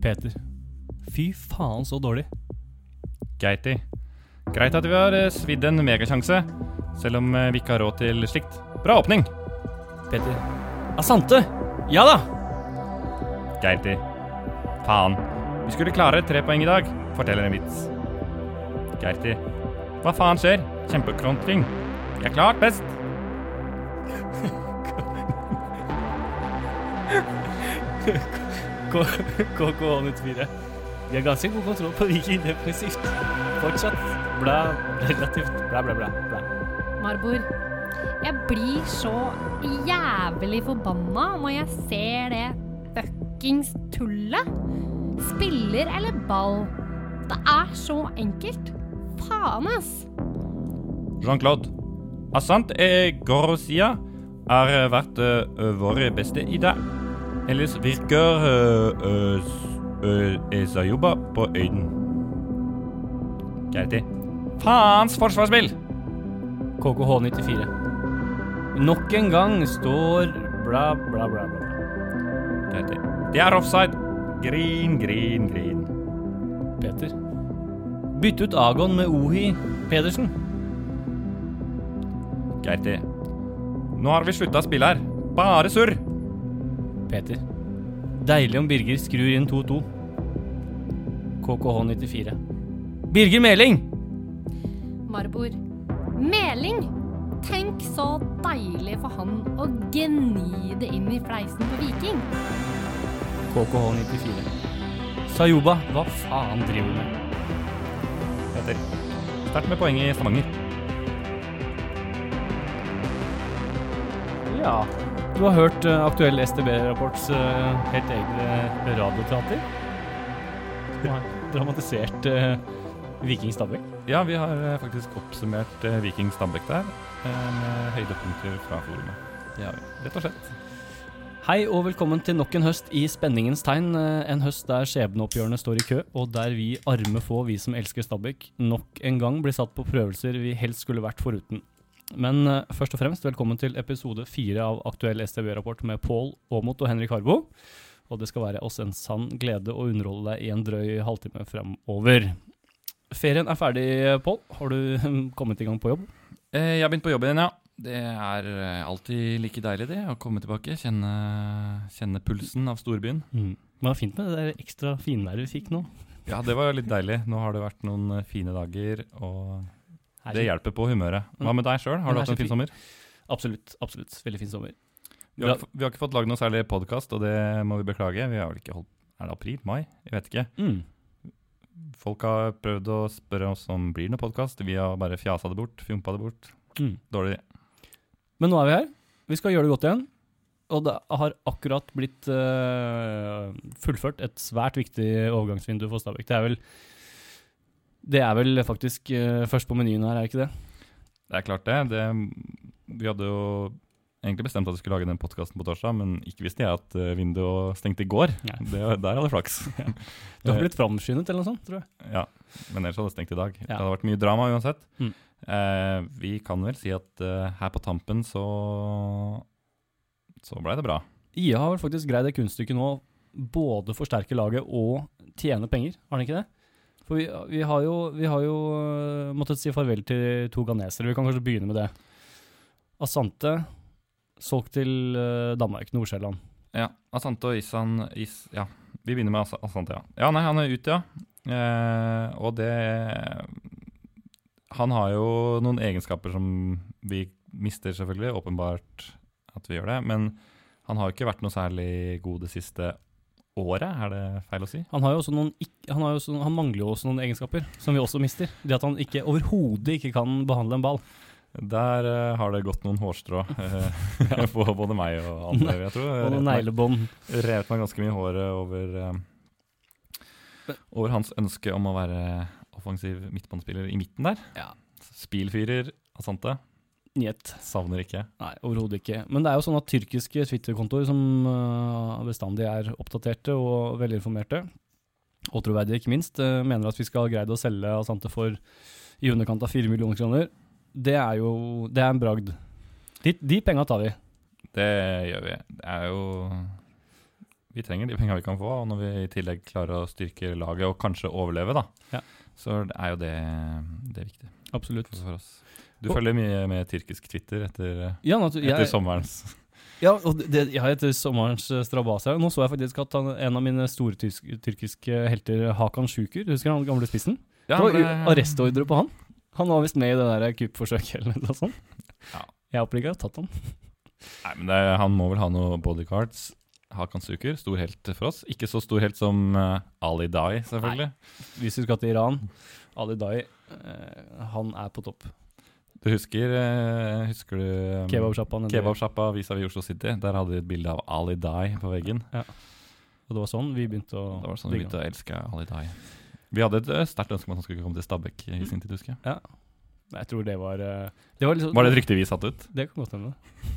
Peter. Fy faen, så dårlig. Geiti. Greit at vi har eh, svidd en megasjanse, selv om eh, vi ikke har råd til slikt. Bra åpning! Peter. Asante! Ja da! Geiti. Faen. Vi skulle klare tre poeng i dag, forteller en vits. Geiti. Hva faen skjer? Kjempekrontring. Vi er klart best. KK94. Vi har ganske god kontroll på Viking defensivt. Fortsatt bla, relativt bla, bla, bla. bla. Marbor, jeg blir så jævlig forbanna når jeg ser det fuckings tullet. Spiller eller ball. Det er så enkelt. Faen, ass. Jean-Claude. Assant e Gorosia har vært uh, vår beste i dag. Ellers virker uh, uh, Esayoba på øyden. Geiti. Faens forsvarsspill! KKH94. Nok en gang står bla, bla, bla, bla. Geiti. Det er offside. Grin, grin, grin. Peter. Bytt ut Agon med Ohi Pedersen. Geiti. Nå har vi slutta å spille her. Bare surr. Peter. Deilig om Birger skrur inn 2-2. KKH94. Birger Meling! Marbor. Meling! Tenk så deilig for han å gni det inn i fleisen på Viking. KKH94. Sayoba, hva faen driver du med? Peter. Sterkt med poeng i Stavanger. Ja. Du har hørt uh, aktuell STB-rapports uh, helt egne radioteater? Som har dramatisert uh, Viking Stabæk. Ja, vi har eh, faktisk oppsummert eh, Viking Stabæk der, eh, med høydepunkter fra forumet. Det har vi, rett og slett. Hei og velkommen til nok en høst i spenningens tegn. Eh, En høst der skjebneoppgjørene står i kø, og der vi arme få, vi som elsker Stabæk, nok en gang blir satt på prøvelser vi helst skulle vært foruten. Men eh, først og fremst, velkommen til episode fire av Aktuell STB-rapport med Pål Aamodt og Henrik Harbo. Og det skal være oss en sann glede å underholde deg i en drøy halvtime fremover. Ferien er ferdig, Pål. Har du kommet i gang på jobb? Eh, jeg har begynt på jobb igjen, ja. Det er eh, alltid like deilig det, å komme tilbake. Kjenne, kjenne pulsen av storbyen. Mm. Det var fint med det der ekstra finværet vi fikk nå. Ja, det var litt deilig. Nå har det vært noen eh, fine dager, og det hjelper på humøret. Hva med deg sjøl? Har du hatt en fin sommer? Absolutt. absolutt. Veldig fin sommer. Vi har, vi har ikke fått lagd noe særlig podkast, og det må vi beklage. Vi har vel ikke holdt Er det april? Mai? Jeg vet ikke. Mm. Folk har prøvd å spørre oss om blir det noe podkast. Vi har bare fjasa det bort, fjompa det bort. Mm. Dårlig. Men nå er vi her. Vi skal gjøre det godt igjen. Og det har akkurat blitt uh, fullført et svært viktig overgangsvindu for Stabæk. Det er vel Det er vel faktisk eh, først på menyen her, er det ikke det? Det er klart det. det. Vi hadde jo egentlig bestemt at vi skulle lage den podkasten på torsdag, men ikke visste jeg at eh, vinduet stengte i går. Det, der hadde flaks. Du har blitt framskyndet eller noe sånt, tror jeg. Ja, men ellers hadde det stengt i dag. Det hadde vært mye drama uansett. Mm. Eh, vi kan vel si at eh, her på tampen så så blei det bra. IA har vel faktisk greid det kunststykket nå, både forsterke laget og tjene penger, har den ikke det? For vi, vi har jo, vi har jo øh, måttet si farvel til to ghanesere. Vi kan kanskje begynne med det. Asante, solgt til øh, Danmark, Nord-Sjælland. Ja, Asante og Isan Is, Ja, vi begynner med As Asante, ja. Ja, nei, han er ute, ja. Eh, og det Han har jo noen egenskaper som vi mister, selvfølgelig. Åpenbart at vi gjør det. Men han har jo ikke vært noe særlig god det siste året, er det feil å si? Han, har jo også noen, han, har jo også, han mangler jo også noen egenskaper, som vi også mister. Det at han ikke overhodet ikke kan behandle en ball. Der uh, har det gått noen hårstrå eh, på både meg og andre, jeg tror. Og noen neglebånd. Revet meg ganske mye i håret over, uh, over hans ønske om å være offensiv midtbanespiller i midten der. Ja. Spilfyrer Asante. Njet. Savner ikke. Nei, overhodet ikke. Men det er jo sånn at tyrkiske Twitter-kontoer som øh, bestandig er oppdaterte og velinformerte, og troverdige ikke minst, øh, mener at vi skal ha greid å selge Asante for i underkant av 4 millioner kroner. Det er jo det er en bragd. De, de penga tar vi. Det gjør vi. Det er jo vi trenger de penga vi kan få, og når vi i tillegg klarer å styrke laget og kanskje overleve, da, Ja. så er jo det, det viktig Absolutt. for, oss. Du Og- følger mye med tyrkisk Twitter etter, Ja, etter jeg, sommerens ja, og det, jeg heter sommerens eh. Nå så jeg faktisk at han, en av mine store tysk, tyrkiske helter, Hakan Sjukur, husker han gamle spissen? Ja, det var det, arrestordre på han. Han var visst med i det der kuppforsøket eller noe sånt. Ja. Jeg håper ikke jeg har tatt han. Nei, men det, er- Han må vel ha noe bodyguards. Hakan Suker, stor helt for oss. Ikke så stor helt som uh, Ali Dai, selvfølgelig. Hvis vi skal til Iran, Ali Dai, uh, han er på topp. Du husker, uh, husker du um, Kebabsjappa kebab vis-à-vis Oslo City? Der hadde de et bilde av Ali Dai på veggen. Og det var sånn vi begynte å Det var sånn vi begynte å elske Ali Dai. Vi hadde et sterkt ønske om at han skulle komme til Stabæk i sin tid, husker jeg. Ja. Jeg tror det var Det var, liksom, Var det et rykte vi satte ut Det kan godt hende.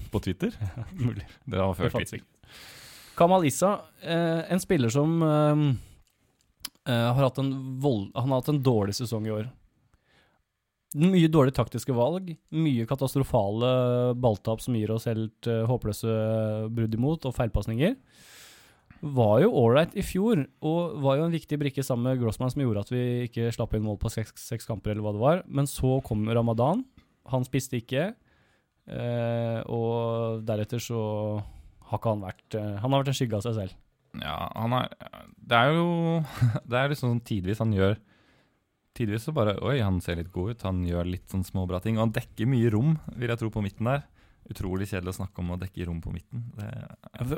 på Twitter? Ja, Mulig. Det var før Det Twitter. Kamal Issa, eh, en spiller som eh, eh, har hatt en vold, har hatt en dårlig sesong i år. Mye dårlige taktiske valg, mye katastrofale balltap som gir oss helt eh, håpløse brudd imot, og feilpasninger. Var jo ålreit i fjor, og var jo en viktig brikke sammen med Grossman som gjorde at vi ikke slapp inn mål på seks, seks kamper, eller hva det var. Men så kom Ramadan. Han spiste ikke. Eh, og deretter så har ikke han vært eh, Han har vært en skygge av seg selv. Ja, han er Det er jo Det er liksom sånn tidvis han gjør Tidvis så bare Oi, han ser litt god ut. Han gjør litt sånn små bra ting. Og han dekker mye rom, vil jeg tro, på midten der. Utrolig kjedelig å snakke om å dekke rom på midten. Det,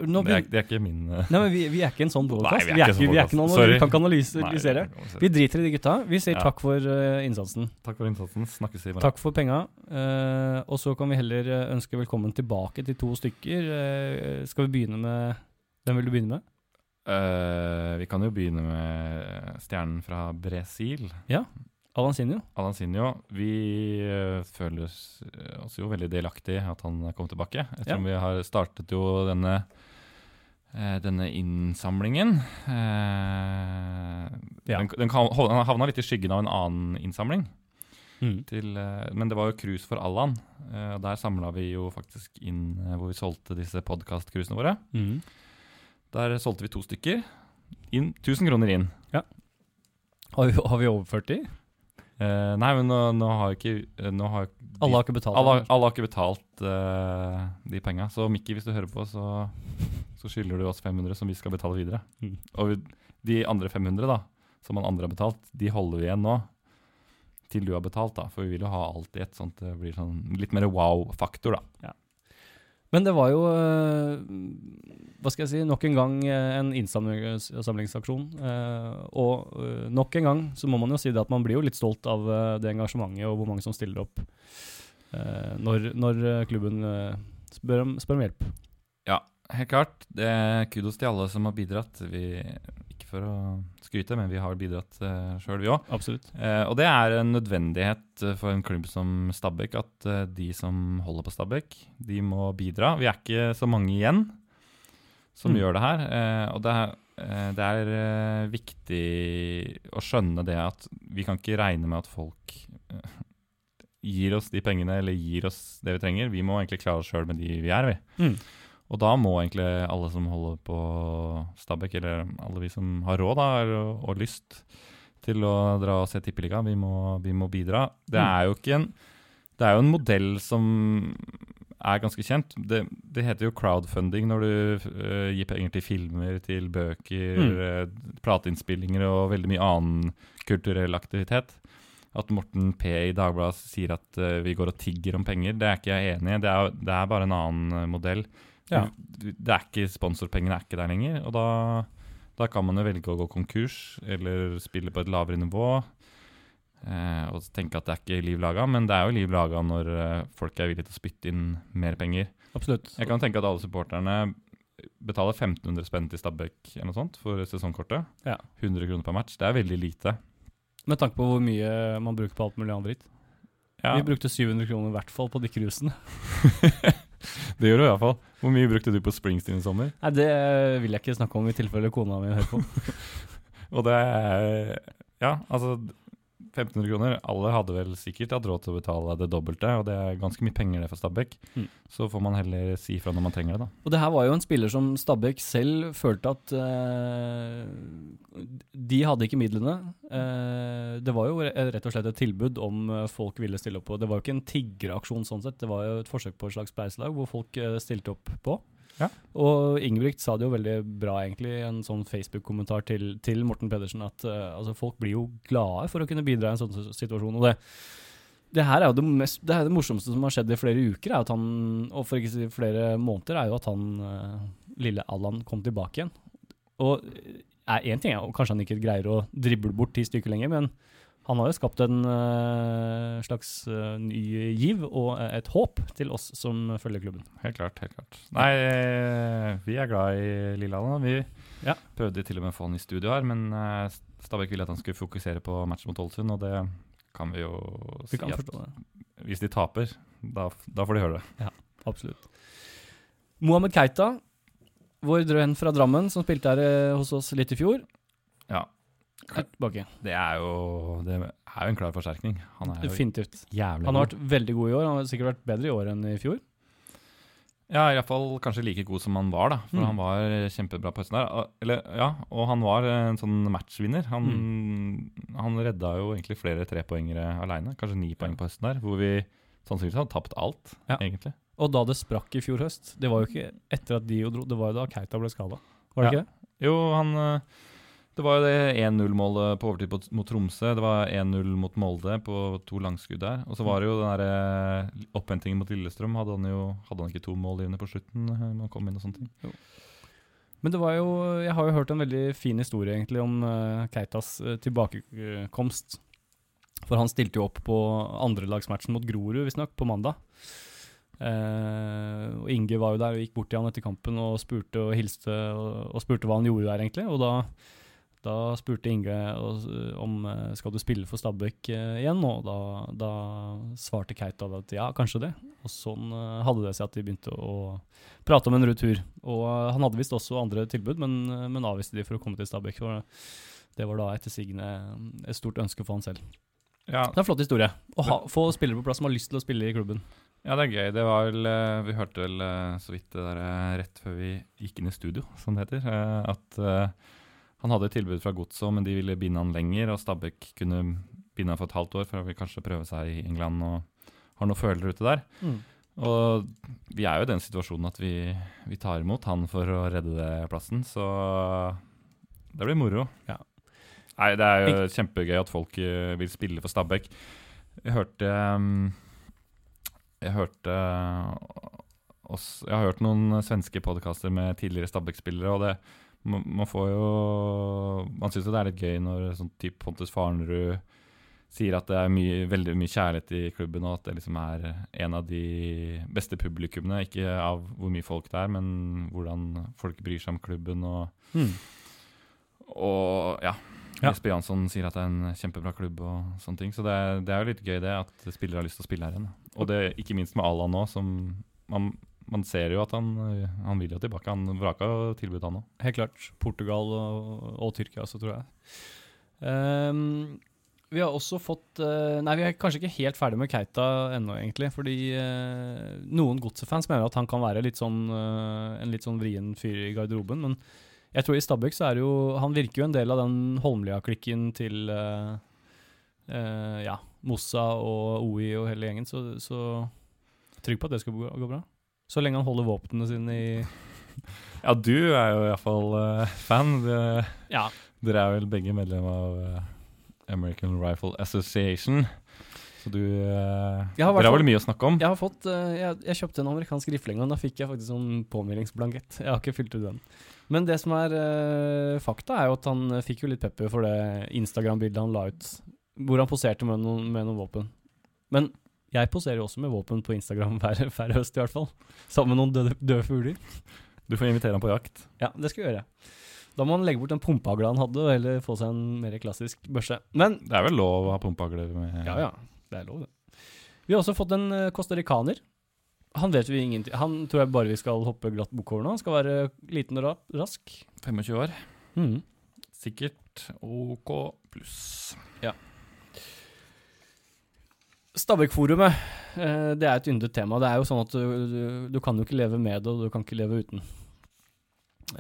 Nå, det, er, det er ikke min uh... Nei, men vi, vi er ikke en sånn podcast. Nei, vi, er ikke, vi er ikke noen Sorry. Vi kan ikke analyse- Nei, analysere. Vi driter i de gutta. Vi sier Ja. takk for uh, innsatsen. Takk for innsatsen. Snakkes i morgen. Takk for penga. Uh, og så kan vi heller ønske velkommen tilbake til to stykker. Skal vi begynne med Hvem vil du begynne med? Vi kan jo begynne med stjernen fra Brasil. Alansinho? Alansinho, vi eh, føler oss, eh, jo veldig delaktig at han kom tilbake. Ettersom vi har startet jo denne, eh, denne innsamlingen. Ja. Den, den havna litt i skyggen av en annen innsamling. Mm. Til, men det var jo cruise for Allan. Der samla vi jo faktisk inn hvor vi solgte disse podkast-cruisene våre. Mm. Der solgte vi to stykker. Inn, 1000 kroner inn. Har, vi, har vi overført de? Eh, nei, men nå, nå har ikke eh, nå har, de- Alle har ikke betalt? alle, alle har ikke betalt uh, de penga. Så Mikki, hvis du hører på, så, så skylder du oss 500 som vi skal betale videre. Mm. Og vi, de andre 500 da, som han andre har betalt, de holder vi igjen nå. Til du har betalt, da. For vi vil jo ha alt i ett, sånn at det blir sånn litt mer wow-faktor, da. Men det var jo eh, Hva skal jeg si Nok en gang eh, en innsamlingsaksjon. eh, og nok en gang så må man jo si det at man blir jo litt stolt av det engasjementet og hvor mange som stiller opp når, når klubben spør, om, spør om hjelp. Ja, helt klart. Det er kudos til alle som har bidratt. Vi, for å skryte, men vi har bidratt uh, sjøl, vi òg. Absolutt. Eh, og det er en nødvendighet eh, for en klubb som Stabæk at uh, de som holder på Stabæk, de må bidra. Vi er ikke så mange igjen som Mm. gjør det her. Uh, og det er, det er viktig å skjønne det at vi kan ikke regne med at folk gir oss de pengene eller gir oss det vi trenger. Vi må egentlig klare oss sjøl med de vi er, vi. Mm. Og da må egentlig alle som holder på Stabæk, eller alle vi som har råd da, og, og lyst til å dra og se Tippeliga, vi, må- vi må bidra. Det Mm. er jo ikke en Det er jo en modell som er ganske kjent. Det, det heter jo crowdfunding når du uh, gir penger til filmer, til bøker, Mm. uh, plateinnspillinger og veldig mye annen kulturell aktivitet. At Morten P. i Dagbladet sier at uh, vi går og tigger om penger, det er ikke jeg enig i. Det det er bare en annen modell. Ja. Det er ikke Sponsorpengene er ikke der lenger. Og da, da kan man jo velge å gå konkurs eller spille på et lavere nivå. Eh, og tenke at det er ikke liv laga, men det er jo liv laga når eh, folk er villige til å spytte inn mer penger. Absolutt. Jeg kan tenke at alle supporterne betaler 1500 spenn til Stabæk eller noe sånt for sesongkortet. Ja. 100 kroner per match. Det er veldig lite. Med tanke på hvor mye man bruker på alt mulig annet dritt. Ja, Vi brukte 700 kroner i hvert fall på de cruisene. det gjør du i hvert fall. Hvor mye brukte du på Springsteen i sommer? Nei, det vil jeg ikke snakke om i tilfelle kona mi hører på. Og det er Ja, altså 1500 kroner. Alle hadde vel sikkert hatt råd til å betale det dobbelte, og det er ganske mye penger det for Stabæk. Mm. Så får man heller si ifra når man trenger det, da. Og det her var jo en spiller som Stabæk selv følte at eh, De hadde ikke midlene. Eh, det var jo rett og slett et tilbud om eh, folk ville stille opp på. Det var jo ikke en tiggeraksjon sånn sett, det var jo et forsøk på et slags spleiselag hvor folk eh, stilte opp på. Ja. Og Ingebrigt sa det jo veldig bra egentlig i en sånn Facebook-kommentar til, til Morten Pedersen at uh, altså, folk blir jo glade for å kunne bidra i en sånn situasjon. og det det her er jo det, mest, det, er det morsomste som har skjedd i flere uker, er at han, og for ikke si flere måneder, er jo at han uh, lille Allan kom tilbake igjen. Og én ting er jo kanskje han ikke greier å drible bort ti stykker lenger, men han har jo skapt en eh, slags eh, ny giv og eh, et håp til oss som følger klubben. Helt klart. helt klart. Nei, vi er glad i Lillehammer. Vi Ja. prøvde til og med å få han i studio her, men Stabæk ville at han skulle fokusere på matchen mot Ålesund, og det kan vi jo Vi si kan at forstå det. hvis de taper, da, da får de høre det. Ja, Absolutt. Mohammed Keita, vår drønn fra Drammen, som spilte her hos oss litt i fjor, Ja, tilbake. det er jo, det er jo en klar forsterkning. Han er Definitivt. jævlig Han har vært veldig god i år. Han har sikkert vært bedre i år enn i fjor. Ja, iallfall kanskje like god som han var, da. For Mm. han var kjempebra på høsten der. Eller, ja, og han var en sånn matchvinner. Han, Mm. han redda jo egentlig flere trepoengere aleine. Kanskje ni poeng på høsten der, hvor vi sannsynligvis hadde tapt alt, Ja. egentlig. Og da det sprakk i fjor høst, det var jo ikke etter at Dio dro, det var jo da Keita ble skada. Var det Ja. ikke det? Jo, han eh, Det var jo det 1-0-målet på overtid mot Tromsø. Det var 1-0 mot Molde på to langskudd der. Og så var det jo den der opphentingen mot Lillestrøm. Hadde han jo Hadde han ikke to målgivende på slutten? eh, Når han kom inn og sånne ting? Men det var jo Jeg har jo hørt en veldig fin historie egentlig om eh, Keitas eh, tilbakekomst. For han stilte jo opp på andrelagsmatchen mot Grorud, visstnok, på mandag. Uh, og Inge var jo der og gikk bort til han etter kampen og spurte og hilste og, og spurte hva han gjorde der, egentlig. Og da, da spurte Inge om eh, skal du spille for Stabæk eh, igjen og Da, da svarte Keita at ja, kanskje det. Og sånn eh, hadde det seg at de begynte å prate om en retur. Og han hadde visst også andre tilbud, men, men avviste de for å komme til Stabæk. Det var da etter sigende et stort ønske for han selv. Ja, Det er en flott historie. Å ha, få spillere på plass som har lyst til å spille i klubben. Ja, det er gøy. Det var vel, Vi hørte vel så vidt det der rett før vi gikk inn i studio, som det heter, at han hadde et tilbud fra Godset, men de ville binde han lenger, og Stabæk kunne binde han for et halvt år for han vil kanskje prøve seg i England og har noen følere ute der. Og vi er jo i den situasjonen at vi, vi tar imot han for å redde plassen, så det blir moro. Ja. Nei, det er jo kjempegøy at folk eh, vil spille for Stabæk. Jeg hørte um, Jeg hørte uh, oss, Jeg har hørt noen svenske podkaster med tidligere Stabæk-spillere, og det man, man får jo Man syns jo det er litt gøy når sånn type Pontus Farnerud sier at det er mye, veldig mye kjærlighet i klubben, og at det liksom er en av de beste publikummene. Ikke av hvor mye folk det er, men hvordan folk bryr seg om klubben. Og, Mm. og ja. Ja. Jesper Jansson sier at det er en kjempebra klubb og sånne ting. Så det, er- det er jo litt gøy det, at spillere har lyst til å spille her igjen. Og det ikke minst med Allan nå, som man, man ser jo at han, han vil jo tilbake. Han vraka tilbudet, han òg. Helt klart. Portugal og, og Tyrkia også, tror jeg. Um, vi har også fått uh, Nei, vi er kanskje ikke helt ferdig med Keita ennå, egentlig. Fordi uh, noen Godset-fans mener at han kan være litt sånn, uh, en litt sånn vrien fyr i garderoben. Men jeg tror i Stabæk så er det jo Han virker jo en del av den Holmlia-klikken til eh, eh, ja, Mossa og OI og hele gjengen, så, så trygg på at det skal gå, gå bra. Så lenge han holder våpnene sine i Ja, du er jo iallfall uh, fan. Det, Ja, Dere er vel begge medlem av uh, American Rifle Association. Så du uh, Dere har vel mye å snakke om? Jeg har fått, uh, jeg, jeg kjøpte en amerikansk rifle gang, da fikk jeg faktisk sånn påmeldingsblankett. Jeg har ikke fylt ut den. Men det som er eh, fakta, er jo at han eh, fikk jo litt pepper for det Instagram-bildet han la ut, hvor han poserte med noen, med noen våpen. Men jeg poserer jo også med våpen på Instagram hver, hver høst, i hvert fall. Sammen med noen døde, døde fugler. Du får invitere ham på jakt. Ja, det skal vi gjøre. Da må han legge bort den pumpehagla han hadde, og heller få seg en mer klassisk børse. Men Det er vel lov å ha pumpehagler med Ja, ja. Det er lov, det. Vi har også fått en uh, costaricaner. Han vet vi ingenting Han tror jeg bare vi skal hoppe glatt bukk over nå. Han skal være liten og rask. 25 år. Mm. Sikkert OK pluss. Stabæk-forumet, eh, det er et yndet tema. Det er jo sånn at du, du, du kan jo ikke leve med det, og du kan ikke leve uten.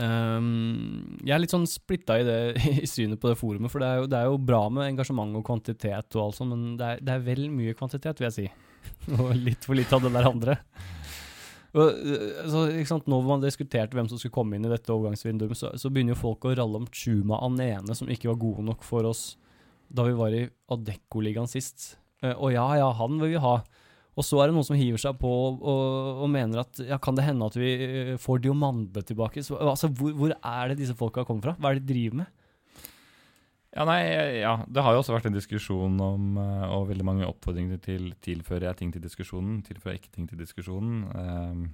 Um, jeg er litt sånn splitta i i synet på det forumet, for det er jo, det er jo bra med engasjement og kvantitet og alt sånt, men det er, det er vel mye kvantitet, vil jeg si. og litt for litt av det der andre. Og, eh, så, ikke sant, nå hvor man diskuterte hvem som skulle komme inn i dette overgangsvinduet, så, så begynner jo folk å ralle om Chuma Anene, som ikke var gode nok for oss da vi var i Adecco-ligaen sist. Eh, og ja, ja, han vil vi ha. Og så er det noen som hiver seg på og, og mener at ja, kan det hende at vi eh, får Diomande tilbake? Så, altså, hvor, hvor er det disse folka kommer fra? Hva er det de driver med? Ja, nei, ja, Det har jo også vært en diskusjon om, eh, og veldig mange oppfordringer til tilfører jeg ting til diskusjonen, tilfører jeg ikke ting til diskusjonen. Um,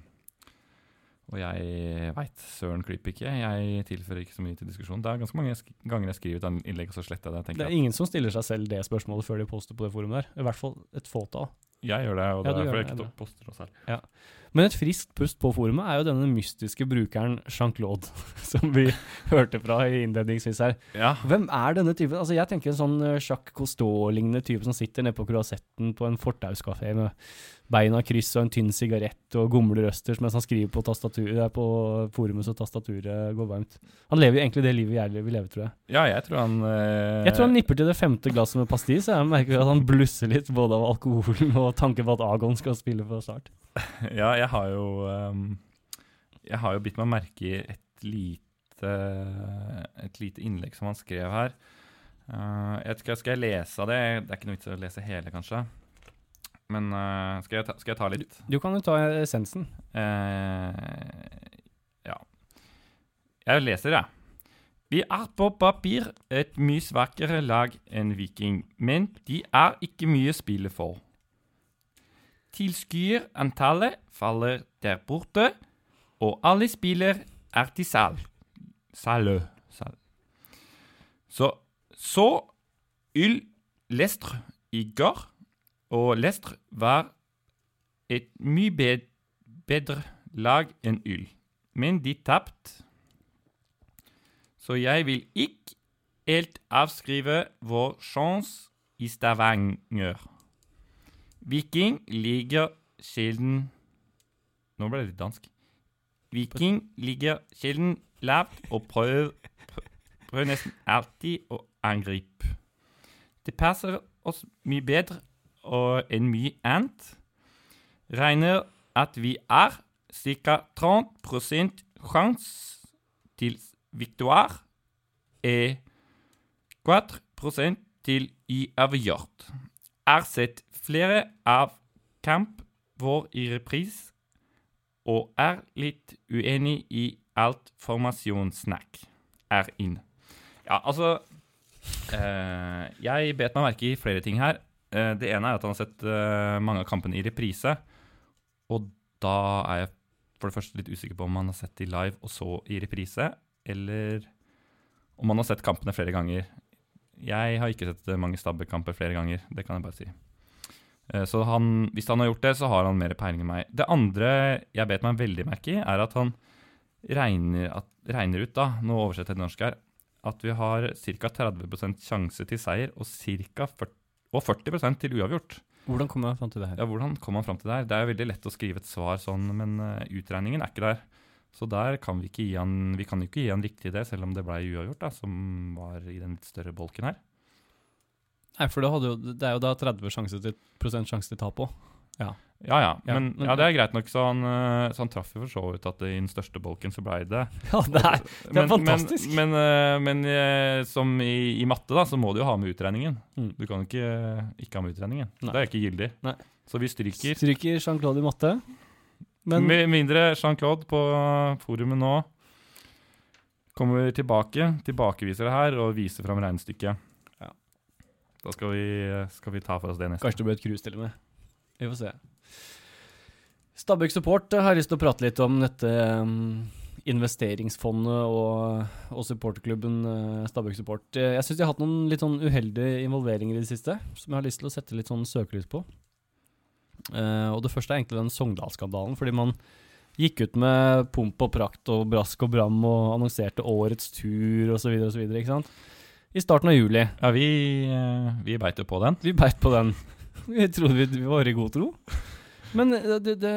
og jeg veit søren klype ikke. Jeg tilfører ikke så mye til diskusjonen. Det er ganske mange ganger jeg skriver et innlegg, og så sletter jeg det. Det er ingen som stiller seg selv det spørsmålet før de poster på det forumet der. I hvert fall et fåtall. jeg gjør det, og Ja, det er derfor jeg ikke poster noe særlig. Men et friskt pust på forumet er jo denne mystiske brukeren Jean-Claude, som vi hørte fra i innledningsvis her. Ja, Hvem er denne typen? Altså Jeg tenker en sånn eh, Jacques Cousteau-lignende type som sitter nede på kroasetten på en fortauskafé med beina kryss og en tynn sigarett og gomlerøsters mens han skriver på, eh, på forumet så tastaturet går varmt. Han lever jo egentlig det livet jeg vil leve, tror jeg. ja jeg tror han øh... Jeg tror han nipper til det femte glasset med pastis, jeg merker at han blusser litt både av alkoholen og tanken på at Agon skal spille for Start. Ja, jeg har jo ehm, Jeg har jo bitt meg merke i et lite Et lite innlegg som han skrev her. Uh, jeg vet ikke, skal jeg lese av det? Det er ikke noe vits i å lese hele, kanskje. Men uh, skal, jeg ta, skal jeg ta litt? Du kan jo ta essensen. Uh, ja. Jeg leser, jeg. Vi er på papir et mye svakere lag enn Viking, men de er ikke mye å spille for. Tilskuerantallet faller der borte, og alle spiller er til salg. Salø. Sal. Så så Yl Lestre i går, og Lestre var et mye bed bedre lag enn Yl. Men de tapte. Så jeg vil ikke helt avskrive vår sjanse i Stavanger. Viking ligger sjelden Nå ble det litt dansk. Viking ligger sjelden lavt og prøver, prøver nesten alltid å angripe. Det passer oss mye bedre og en mye annet. Regner at vi er ca. 30% sjanse til victoire og 4% til uavgjort. Er sett flere av kamp vår i repris og er litt uenig i alt formasjonssnakk. Er inn. Ja, altså eh, Jeg bet meg merke i flere ting her. Eh, det ene er at han har sett eh, mange av kampene i reprise. Og da er jeg for det første litt usikker på om han har sett de live og så i reprise, eller om han har sett kampene flere ganger. Jeg har ikke sett eh, mange Stabæk-kamper flere ganger, det kan jeg bare si. Så han, hvis han har gjort det, så har han mer peiling enn meg. Det andre jeg bet meg veldig merke i, er at han regner, at, regner ut, da, nå oversetter jeg til norsk her, at vi har ca. 30% sjanse til seier og, ca. 40, og 40% til uavgjort. Hvordan kom man fram til det her? Ja, Hvordan kom han fram til det her? Det er jo veldig lett å skrive et svar sånn, men eh, utregningen er ikke der. Så der kan vi ikke gi han Vi kan jo ikke gi han riktig idé, selv om det ble uavgjort, da, som var i den litt større bolken her. Nei, for det, jo, det er jo da 30 sjanse til, prosent sjanse til tap òg. Ja ja, Ja, men, men- ja, det er greit nok, så han, eh, så han traff jo for så vidt at i den største bolken så blei det Ja, det er, det er fantastisk. Men, men, eh, men eh, som i, i matte, da, så må du jo ha med utregningen. Mm. Du kan ikke ikke ha med utregningen. Nei. Det er ikke gyldig. Nei. Så vi stryker. Stryker Jean-Claude i matte. Men Med mindre Jean-Claude på forumet nå kommer tilbake, tilbakeviser det her og viser fram regnestykket. Ja. Da skal vi, skal vi ta for oss det neste. kanskje det blir et cruise til og med. Vi får se. Stabæk Support eh, har lyst til å prate litt om dette um, investeringsfondet og, og supporterklubben uh, Stabæk Support. Eh, Jeg syns de har hatt noen litt sånn uheldige involveringer i det siste, som jeg har lyst til å sette litt sånn søkelys på. Uh, og det første er egentlig den Sogndal-skandalen, fordi man gikk ut med pomp og prakt og brask og bram og annonserte årets tur osv., osv.? I starten av juli. Ja, vi, eh, vi beit jo på den. Vi beit på den. Jeg trodde vi, var i god tro. Men eh, det, det,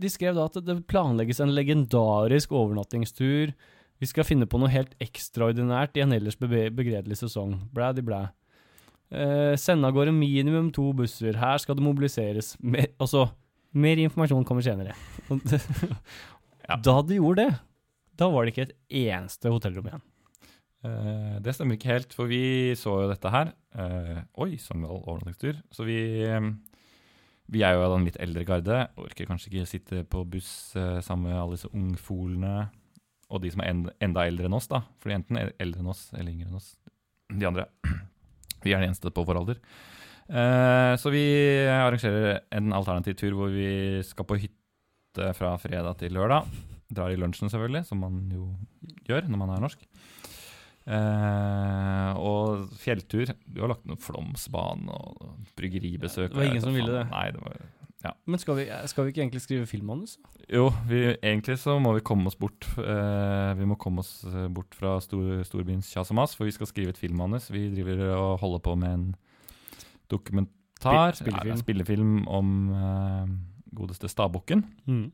de skrev da at det planlegges en legendarisk overnattingstur. Vi skal finne på noe helt ekstraordinært i en ellers begredelig sesong. Blædi blæ. Eh, sende av gårde minimum to busser. Her skal det mobiliseres. Mer, altså, mer informasjon kommer senere. Da de gjorde det, da var det ikke et eneste hotellrom igjen. Eh, det stemmer ikke helt, for vi så jo dette her. Eh, oi, Sogndal overnattingstur. Så vi, eh, vi er jo av den litt eldre garde. Orker kanskje ikke sitte på buss eh, sammen med alle disse ungfolene. Og de som er enda, eldre enn oss, da. For enten er eldre enn oss eller yngre enn oss. De andre. Vi er de eneste på vår alder. Så vi arrangerer en alternativ tur hvor vi skal på hytte fra fredag til lørdag. Drar i lunsjen, selvfølgelig, som man jo gjør når man er norsk. Eh, og fjelltur. Du har lagt noen Flåmsbane og bryggeribesøk. Det var ingen som ville det. Nei, det var Men skal vi, skal vi ikke egentlig skrive filmmanus? Jo, vi, egentlig så må vi komme oss bort eh, Vi må komme oss eh, bort fra stor, storbyens kjas og mas, for vi skal skrive et filmmanus. Vi driver og holder på med en dokumentar, Spill, spillefilm. Ja, spillefilm om eh, godeste Stabukken. Mm.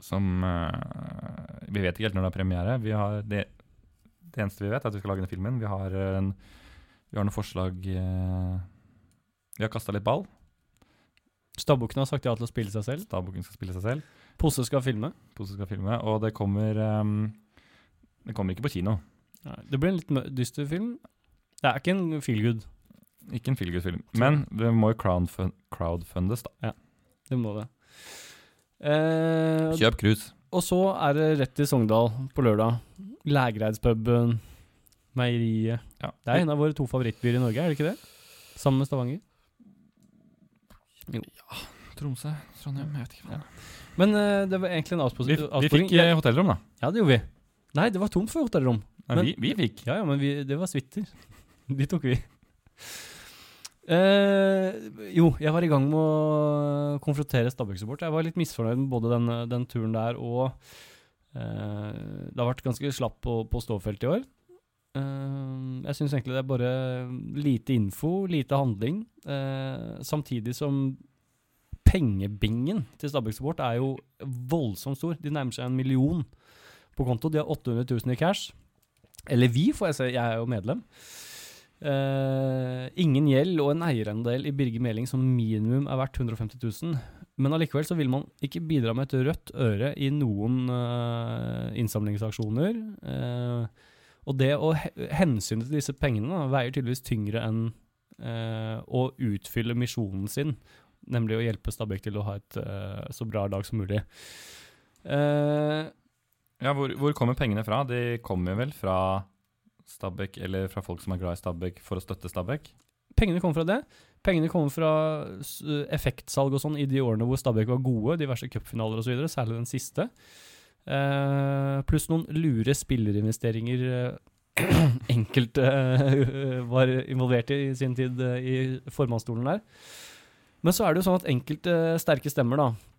Som Vi vet ikke helt når det er premiere. Vi har det, det eneste vi vet, er at vi skal lage denne filmen. Vi har, eh, en, vi har noen forslag eh, Vi har kasta litt ball. Stabbukken har sagt ja til å spille seg selv. Stabukken skal spille seg selv. Posse skal filme. Pose skal filme. Og det kommer um, Det kommer ikke på kino. Det blir en litt dyster film. Det er ikke en feel good. Ikke en feelgood-film. Men det må jo crowdfundes, da. Ja, Det må det. Eh, Kjøp cruise. Og så er det rett til Sogndal på lørdag. Lægreidspuben, meieriet. Ja. Det er en av våre to favorittbyer i Norge, er det ikke det? Sammen med Stavanger. Tromsø, Trondheim, jeg vet ikke. Ja. Men uh, det var egentlig en avsporing. Vi, vi fikk eh, hotellrom, da. Ja, det gjorde vi. Nei, det var tomt for hotellrom. Men- vi, vi fikk. Ja, ja, men vi, det var suiter. De tok vi. Eh, jo, jeg var i gang med å konfrontere Stabæk-support. Jeg var litt misfornøyd med både den, den turen der og eh, Det har vært ganske slapp på, på ståfeltet i år. Eh, jeg syns egentlig det er bare lite info, lite handling. eh, samtidig som pengebingen til Stabæk Support er jo voldsomt stor. De nærmer seg en million på konto. De har 800 000 i cash. Eller vi, får jeg si. Jeg er jo medlem. Eh, ingen gjeld og en eierandel i Birger Meling som minimum er verdt 150 000. Men allikevel så vil man ikke bidra med et rødt øre i noen uh, innsamlingsaksjoner. Uh, og det å he hensynet til disse pengene da, veier tydeligvis tyngre enn å utfylle misjonen sin, nemlig å hjelpe Stabæk til å ha et så bra lag som mulig. Ja, hvor, hvor kommer pengene fra? De kommer vel fra Stabæk, eller fra folk som er glad i Stabæk, for å støtte Stabæk? Pengene kommer fra det. Pengene kommer fra effektsalg og sånn i de årene hvor Stabæk var gode, diverse cupfinaler osv., særlig den siste. Uh, pluss noen lure spillerinvesteringer uh, enkelte uh, var involvert i i sin tid eh, i formannsstolen der. Men så er det jo sånn at enkelte sterke stemmer, da,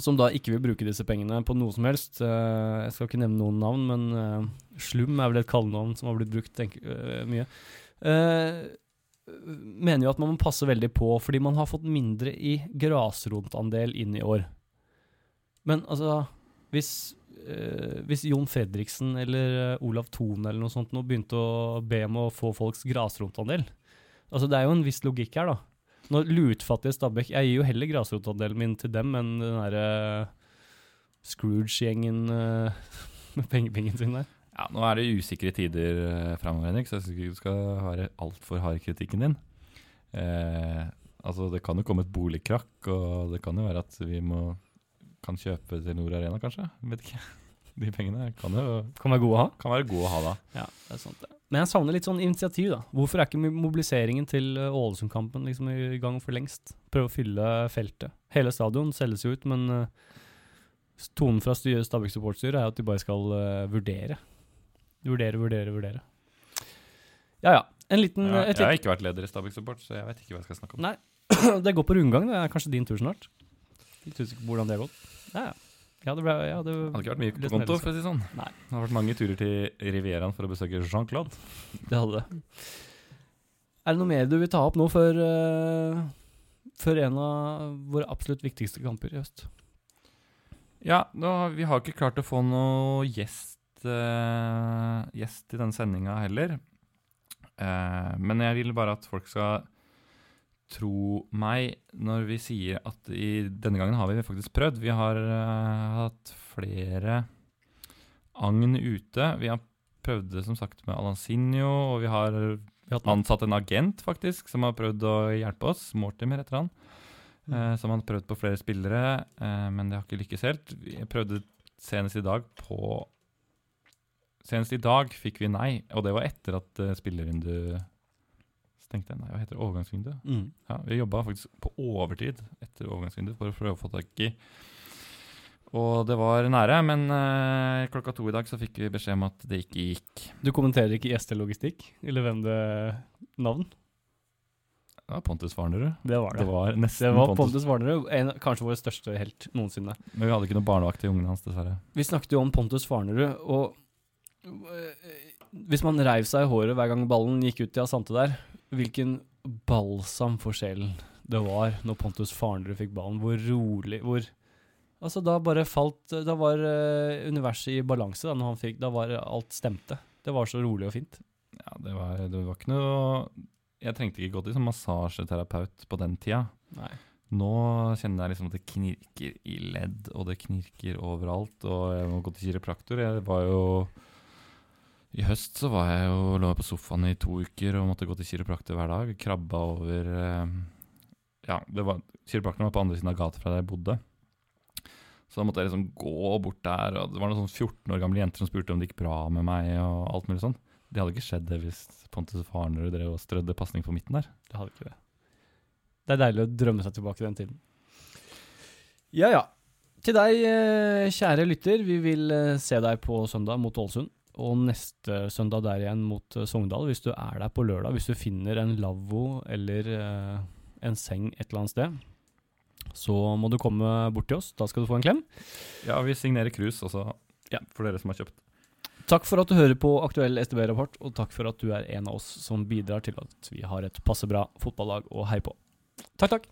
som da ikke vil bruke disse pengene på noe som helst eh, Jeg skal ikke nevne noen navn, men eh, Slum er vel et kallenavn som har blitt brukt tenk, eh, mye. Mener jo at man må passe veldig på, fordi man har fått mindre i grasrotandel inn i år. Men altså Hvis, hvis Jon Fredriksen eller Olav Thon eller noe sånt nå begynte å be om å få folks grasrotandel Altså Det er jo en viss logikk her, da. Når lutfattige Stabæk Jeg gir jo heller grasrotandelen min til dem enn den derre Scrooge-gjengen uh, med pengepengen sin der. Ja, Nå er det usikre tider uh, framover, Henrik, så jeg syns ikke du skal være altfor hard kritikken din. Eh, altså, Det kan jo komme et boligkrakk, og det kan jo være at vi må kan kjøpe til Nord Arena, kanskje. Vet ikke. De pengene kan jo Kan være gode å ha. kan være gode å ha da. Ja, det er sant det. Men jeg savner litt sånn initiativ, da. Hvorfor er ikke mobiliseringen til eh, Ålesund-kampen liksom i gang for lengst? Prøve å fylle feltet. Hele stadion selges jo ut, men eh, tonen fra Stabæk supportstyret er at de bare skal eh, vurdere. Vurdere, vurdere, vurdere. Ja ja. En liten Ja, jeg har ikke vært leder i Stabæk Support, så jeg vet ikke hva jeg skal snakke om. Nei. Det går på rundgang. Det er kanskje din tur snart. Jeg usikker ikke hvordan det har gått. Ja, ja. Ja, det ble ja, det, Det hadde ikke vært mye på konto, for å si sånn. Nei. Det har vært mange turer til Rivieraen for å besøke Jean-Claude. det hadde det. Er det noe mer du vil ta opp nå før, uh, før en av våre absolutt viktigste kamper i høst. Ja, nå, vi har ikke klart å få noe gjest, uh, gjest i denne sendinga heller. Uh, men jeg vil bare at folk skal tro meg når vi sier at i, denne gangen har vi faktisk prøvd. Vi har uh, hatt flere agn ute. Vi har prøvd det som sagt med Alansinho, og vi har Vi har ansatt en agent faktisk, som har prøvd å hjelpe oss. Mortimer heter han. Mm. Eh, som har prøvd på flere spillere, uh, men det har ikke lykkes helt. Vi prøvde senest i dag på Senest i dag fikk vi nei, og det var etter at uh, spillervinduet jeg Nei, hva heter det? Overgangsvindu? Mm. Ja, vi jobba faktisk på overtid etter overgangsvindu for å prøve å få tak i Og det var nære, men eh, klokka to i dag så fikk vi beskjed om at det ikke gikk. Du kommenterer ikke IST Logistikk, eller hvem det navn? Det var Pontus Warnerud. Det var det. Det var Det var Pontus. Pontus en, kanskje vår største helt noensinne. Men vi hadde ikke noen barnevakt til ungene hans, dessverre. Vi snakket jo om Pontus Warnerud, og øh, hvis man reiv seg i håret hver gang ballen gikk ut i Asante der, hvilken balsam for sjelen det var når Pontus Farnerud fikk ballen. Hvor rolig Hvor Altså, da bare falt Da var uh, universet i balanse da når han fikk Da var alt stemte. Det var så rolig og fint. Ja, det var, det var ikke noe Jeg trengte ikke gå til som massasjeterapeut på den tida. Nei. Nå kjenner jeg liksom at det knirker i ledd, og det knirker overalt. Og jeg må gå til kiropraktor. Jeg var jo I høst så var jeg jo lå jeg på sofaen i to uker og måtte gå til kiropraktor hver dag. Krabba over eh, Ja, det var kiropraktoren var på andre siden av gata fra der jeg bodde. Så da måtte jeg liksom gå bort der, og det var noen sånn 14 år gamle jenter som spurte om det gikk bra med meg, og alt mulig sånn. Det hadde ikke skjedd det hvis Pontus Farnerud drev og strødde pasning på midten der. Det hadde ikke det. Det er deilig å drømme seg tilbake den tiden. Ja, ja. Til deg, eh, kjære lytter, vi vil eh, se deg på søndag mot Ålesund. Og neste søndag der igjen mot eh, Sogndal, hvis du er der på lørdag. Hvis du finner en lavvo eller eh, en seng et eller annet sted, så må du komme bort til oss. Da skal du få en klem. Ja, vi signerer krus også, Ja. for dere som har kjøpt. Takk for at du hører på aktuell STB-rapport, og takk for at du er en av oss som bidrar til at vi har et passe bra fotballag å heie på. Takk, takk.